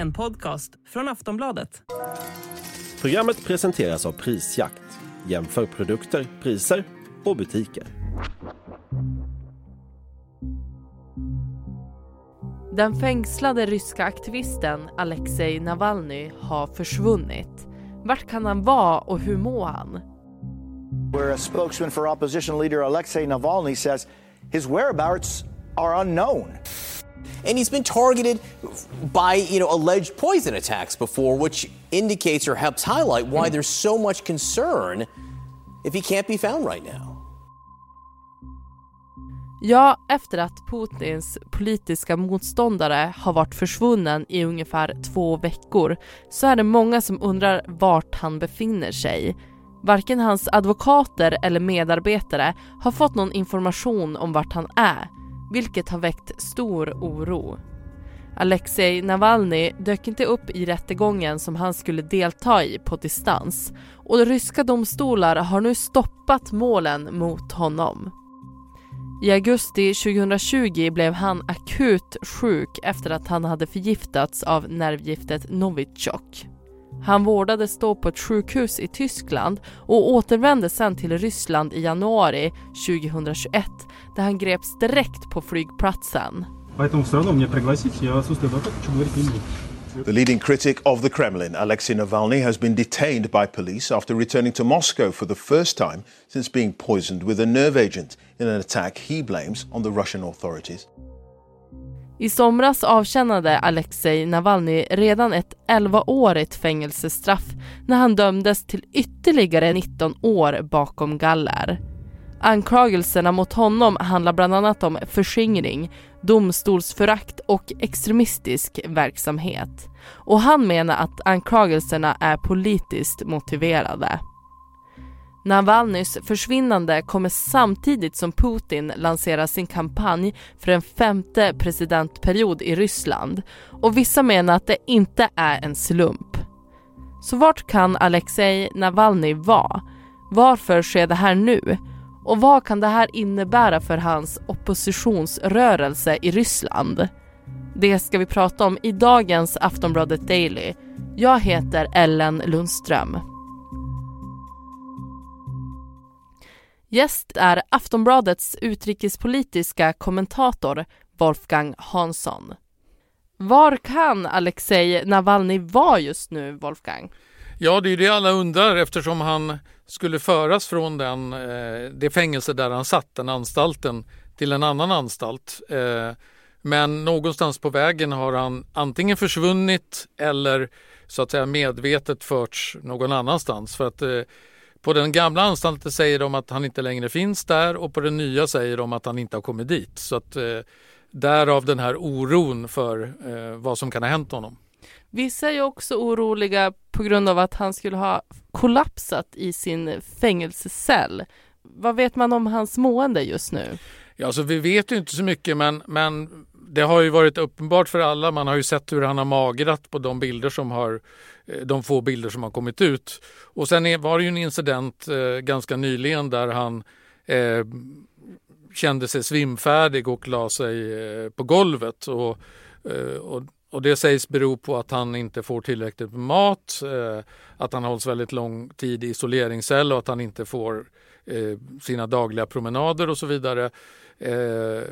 En podcast från Aftonbladet. Programmet presenteras av Prisjakt. Jämför produkter, priser och butiker. Den fängslade ryska aktivisten Alexej Navalny har försvunnit. Vart kan han vara och hur mår han? Where a spokesman for opposition leader Alexei Navalny says his whereabouts are unknown. And he's been targeted by, you know, alleged poison attacks before, which indicates or helps highlight why there's so much concern if he can't be found right now. Ja, efter att Putins politiska motståndare har varit försvunnen i ungefär två veckor så är det många som undrar vart han befinner sig. Varken hans advokater eller medarbetare har fått någon information om vart han är, vilket har väckt stor oro. Alexej Navalny dök inte upp i rättegången som han skulle delta i på distans och ryska domstolar har nu stoppat målen mot honom. I augusti 2020 blev han akut sjuk efter att han hade förgiftats av nervgiftet Novichok. Han vårdades då på ett sjukhus i Tyskland och återvände sen till Ryssland i januari 2021 där han greps direkt på flygplatsen. The leading critic of the Kremlin, Alexei Navalny, has been detained by police after returning to Moscow for the first time since being poisoned with a nerve agent in an attack he blames on the Russian authorities. I somras avtjänade Alexej Navalny redan ett 11-årigt fängelsestraff när han dömdes till ytterligare 19 år bakom galler. Anklagelserna mot honom handlar bland annat om förskingring, domstolsförakt och extremistisk verksamhet. Och han menar att anklagelserna är politiskt motiverade. Navalnys försvinnande kommer samtidigt som Putin lanserar sin kampanj för en femte presidentperiod i Ryssland och vissa menar att det inte är en slump. Så vart kan Alexej Navalny vara? Varför sker det här nu? Och vad kan det här innebära för hans oppositionsrörelse i Ryssland? Det ska vi prata om i dagens Aftonbladet Daily. Jag heter Ellen Lundström. Gäst är Aftonbladets utrikespolitiska kommentator Wolfgang Hansson. Var kan Alexej Navalny vara just nu, Wolfgang? Ja, det är ju det alla undrar eftersom han skulle föras från den, eh, det fängelse där han satt, den anstalten, till en annan anstalt. Eh, men någonstans på vägen har han antingen försvunnit eller så att säga medvetet förts någon annanstans. För att eh, på den gamla anstalten säger de att han inte längre finns där och på den nya säger de att han inte har kommit dit. Så att därav den här oron för vad som kan ha hänt honom. Vissa är också oroliga på grund av att han skulle ha kollapsat i sin fängelsecell. Vad vet man om hans mående just nu? Ja, alltså vi vet ju inte så mycket men, men det har ju varit uppenbart för alla. Man har ju sett hur han har magrat på de bilder som har eh, de få bilder som har kommit ut. Och sen var det ju en incident eh, ganska nyligen där han eh, kände sig svimfärdig och la sig eh, på golvet. Och, eh, och och det sägs bero på att han inte får tillräckligt med mat, eh, att han hålls väldigt lång tid i isoleringscell och att han inte får eh, sina dagliga promenader och så vidare. Eh,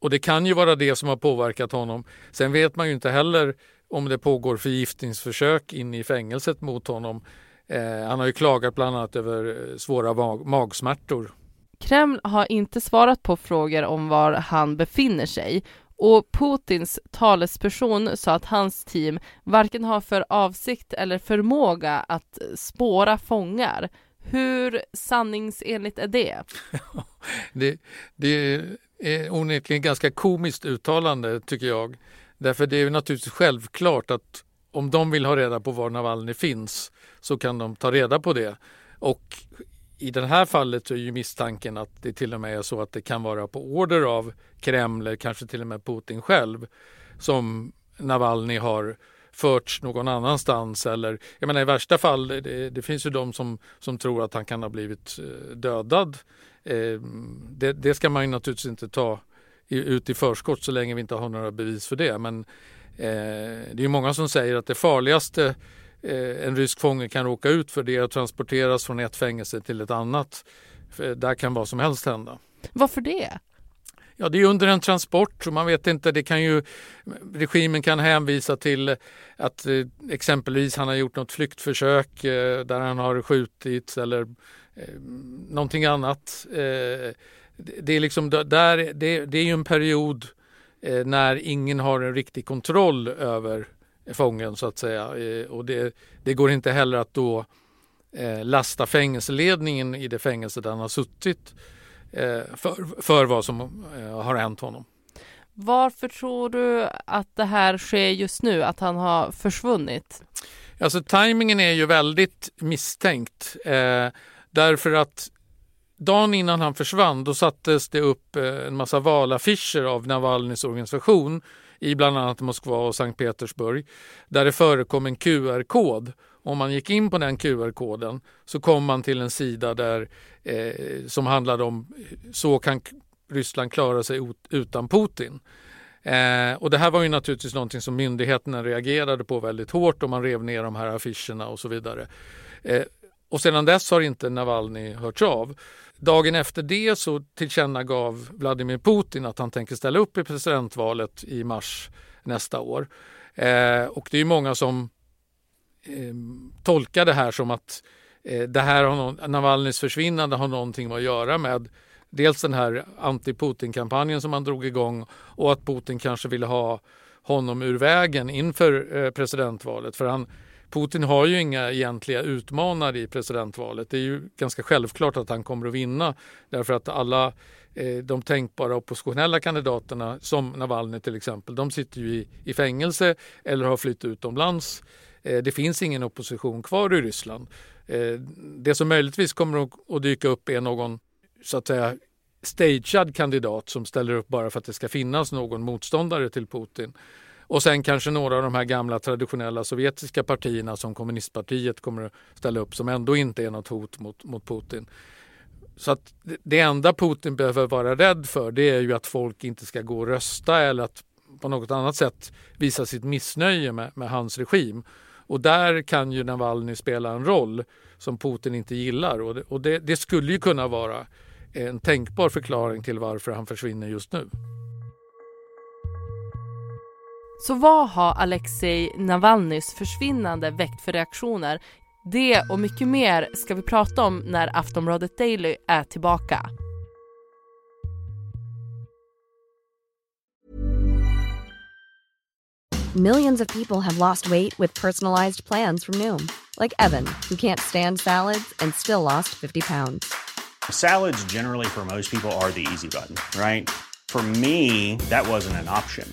Eh, och det kan ju vara det som har påverkat honom. Sen vet man ju inte heller om det pågår förgiftningsförsök inne i fängelset mot honom. Eh, han har ju klagat bland annat över eh, svåra mag magsmärtor. Kreml har inte svarat på frågor om var han befinner sig och Putins talesperson sa att hans team varken har för avsikt eller förmåga att spåra fångar. Hur sanningsenligt är det? det, det Eh, är onekligen ganska komiskt uttalande tycker jag. Därför det är ju naturligtvis självklart att om de vill ha reda på var Navalny finns så kan de ta reda på det. Och i det här fallet är ju misstanken att det till och med är så att det kan vara på order av Kreml, eller kanske till och med Putin själv, som Navalny har förts någon annanstans eller jag menar i värsta fall, det, det finns ju de som, som tror att han kan ha blivit eh, dödad. Eh, det, det, ska man naturligtvis inte ta ut i förskott så länge vi inte har några bevis för det. Men det är många som säger att det farligaste en rysk fånge kan råka ut för det är att transporteras från ett fängelse till ett annat. För där kan vad som helst hända. Varför det? Ja, det är under en transport och man vet inte, det kan ju, regimen kan hänvisa till att eh, exempelvis han har gjort något flyktförsök eh, där han har skjutits eller eh, någonting annat. Eh, det, är liksom där, det, det är ju en period eh, när ingen har en riktig kontroll över fången så att säga eh, och det, det går inte heller att då eh, lasta fängelseledningen i det fängelse där han har suttit Eh, för, för vad som har hänt honom. Varför tror du att det här sker just nu, att han har försvunnit? Alltså tajmingen är ju väldigt misstänkt eh, därför att dagen innan han försvann då sattes det upp eh, en massa valaffischer av Navalnys organisation i bland annat Moskva och Sankt Petersburg där det förekom en QR-kod om man gick in på den QR-koden så kom man till en sida där, eh, som handlade om så kan Ryssland klara sig utan Putin. Eh, och det här var ju naturligtvis någonting som myndigheterna reagerade på väldigt hårt och man rev ner de här affischerna och så vidare. Eh, och sedan dess har inte Navalny hörts av. Dagen efter det så tillkännagav Vladimir Putin att han tänker ställa upp i presidentvalet i mars nästa år. Eh, och det är många som eh, tolkar det här som att eh, det här har någon, Navalnys försvinnande har någonting att göra med dels den här anti-Putin-kampanjen som han drog igång och att Putin kanske ville ha honom ur vägen inför eh, presidentvalet. För han, Putin har ju inga egentliga utmanare i presidentvalet. Det är ju ganska självklart att han kommer att vinna därför att alla eh, de tänkbara oppositionella kandidaterna som Navalny till exempel, de sitter ju i, i fängelse eller har flytt utomlands eh, det finns ingen opposition kvar i Ryssland. Eh, det som möjligtvis kommer att dyka upp är någon så att säga stagead kandidat som ställer upp bara för att det ska finnas någon motståndare till Putin. Och sen kanske några av de här gamla traditionella sovjetiska partierna som kommunistpartiet kommer att ställa upp som ändå inte är något hot mot, mot Putin. Så att det enda Putin behöver vara rädd för det är ju att folk inte ska gå och rösta eller att på något annat sätt visa sitt missnöje med, med hans regim. Och där kan ju Navalny spela en roll som Putin inte gillar och, det, och det, det skulle ju kunna vara en tänkbar förklaring till varför han försvinner just nu. Så vad har Alexej Navalnys försvinnande väckt för reaktioner? Det och mycket mer ska vi prata om när Aftonbladet Daily är tillbaka. Millions of people have lost weight with personalized plans from Noom. Like Evan, who can't stand salads and still lost 50 pounds. Salads generally for most people are the easy button, right? For me, that wasn't an option.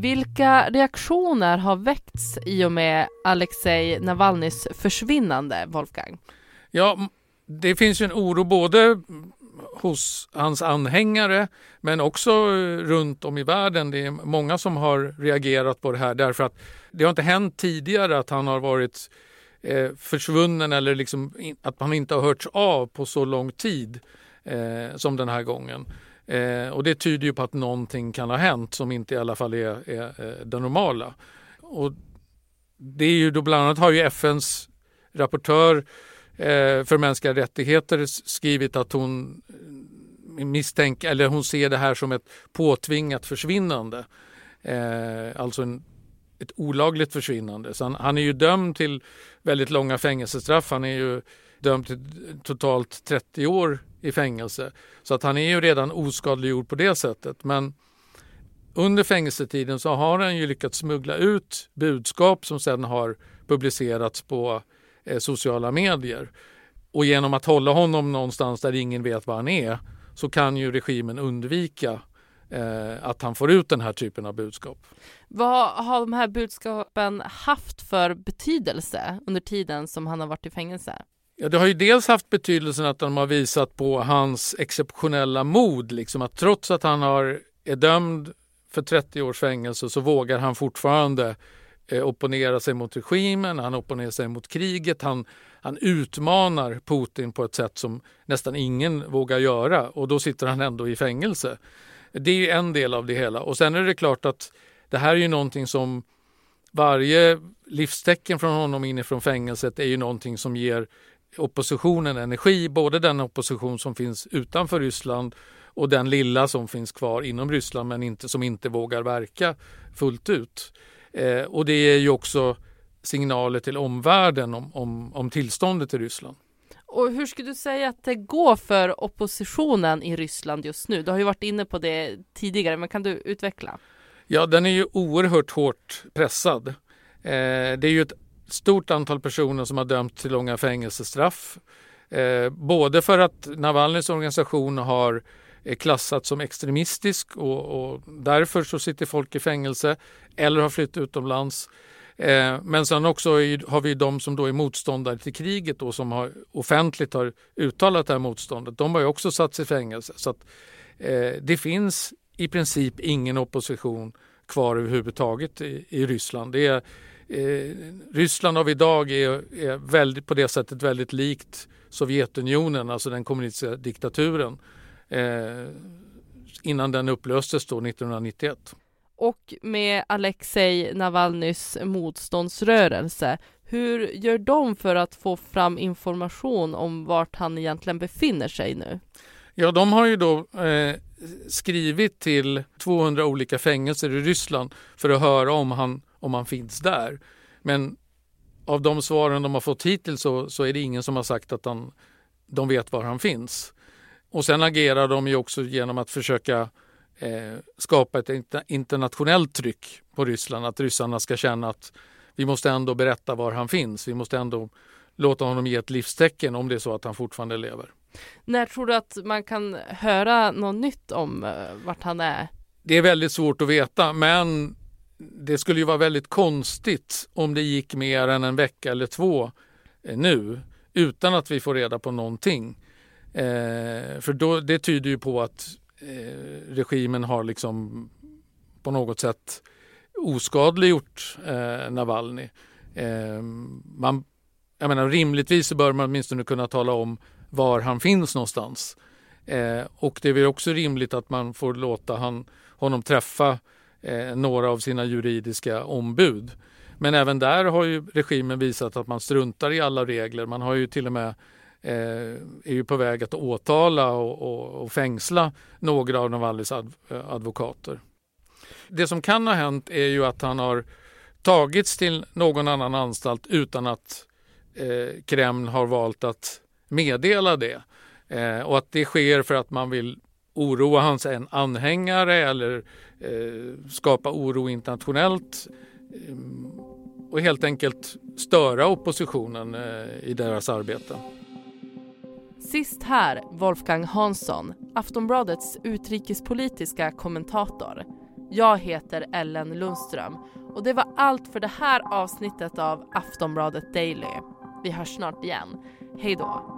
Vilka reaktioner har väckts i och med Alexej Navalnys försvinnande, Wolfgang? Ja, det finns ju en oro både hos hans anhängare men också eh, runt om i världen. Det är många som har reagerat på det här därför att det har inte hänt tidigare att han har varit eh, försvunnen eller liksom att man inte har hörts av på så lång tid eh, som den här gången. Eh, och det tyder ju på att någonting kan ha hänt som inte i alla fall är, är, eh, det normala. Och det är ju då bland annat har ju FNs rapportör eh, för mänskliga rättigheter skrivit att hon eh, misstänker, eller hon ser det här som ett påtvingat försvinnande. Eh, alltså en, ett olagligt försvinnande. Så han, han, är ju dömd till väldigt långa fängelsestraff. Han är ju dömd till totalt 30 år i fängelse. Så att han är ju redan oskadliggjord på det sättet. Men under fängelsetiden så har han ju lyckats smuggla ut budskap som sedan har publicerats på eh, sociala medier. Och genom att hålla honom någonstans där ingen vet var han är så kan ju regimen undvika eh, att han får ut den här typen av budskap. Vad har de här budskapen haft för betydelse under tiden som han har varit i fängelse? Ja, det har ju dels haft betydelsen att de har visat på hans exceptionella mod, liksom att trots att han har, är dömd för 30 års fängelse så vågar han fortfarande eh, opponera sig mot regimen, han opponerar sig mot kriget, han, han utmanar Putin på ett sätt som nästan ingen vågar göra och då sitter han ändå i fängelse. Det är en del av det hela och sen är det klart att det här är ju någonting som varje livstecken från honom inifrån fängelset är ju någonting som ger oppositionen energi, både den opposition som finns utanför Ryssland och den lilla som finns kvar inom Ryssland men inte, som inte vågar verka fullt ut. Eh, och det är ju också signaler till omvärlden om, om, om tillståndet i Ryssland. Och hur skulle du säga att det går för oppositionen i Ryssland just nu? Du har ju varit inne på det tidigare, men kan du utveckla? Ja, den är ju oerhört hårt pressad. Eh, det är ju ett stort antal personer som har dömts till långa fängelsestraff. Eh, både för att Navalnys organisation har eh, är klassat som extremistisk och, och, därför så sitter folk i fängelse eller har flytt utomlands. Eh, men sen också har vi de som då är motståndare till kriget och som har offentligt har uttalat det här motståndet. De har ju också satts i fängelse. Så att, eh, det finns i princip ingen opposition kvar överhuvudtaget i, i Ryssland. Det är, eh, Ryssland av idag är, är väldigt, på det sättet väldigt likt Sovjetunionen, alltså den kommunistiska diktaturen eh, innan den upplöstes då 1991. Och med Alexej Navalnys motståndsrörelse, hur gör de för att få fram information om vart han egentligen befinner sig nu? Ja, de har ju då eh, skrivit till 200 olika fängelser i Ryssland för att höra om han, om han finns där. Men av de svaren de har fått hittills så, så är det ingen som har sagt att han, de vet var han finns. Och sen agerar de ju också genom att försöka eh, skapa ett internationellt tryck på Ryssland. Att ryssarna ska känna att vi måste ändå berätta var han finns. Vi måste ändå låta honom ge ett livstecken om det är så att han fortfarande lever. När tror du att man kan höra något nytt om eh, vart han är? Det är väldigt svårt att veta men det skulle ju vara väldigt konstigt om det gick mer än en vecka eller två eh, nu utan att vi får reda på någonting. Eh, för då, det tyder ju på att eh, regimen har liksom på något sätt oskadliggjort eh, Navalny. Eh, man, jag menar, rimligtvis så bör man åtminstone kunna tala om var han finns någonstans. Eh, och det är väl också rimligt att man får låta han, honom träffa eh, några av sina juridiska ombud. Men även där har ju regimen visat att man struntar i alla regler. Man har ju till och med eh, är ju på väg att åtala och, och, och fängsla några av Navalnys adv advokater. Det som kan ha hänt är ju att han har tagits till någon annan anstalt utan att eh, Kreml har valt att meddela det. Eh, och att det sker för att man vill oroa hans anhängare eller eh, skapa oro internationellt eh, och helt enkelt störa oppositionen eh, i deras arbete. Sist här Wolfgang Hansson, Aftonbladets utrikespolitiska kommentator. Jag heter Ellen Lundström och det var allt för det här avsnittet av Aftonbladet Daily. Vi hörs snart igen. Hej då!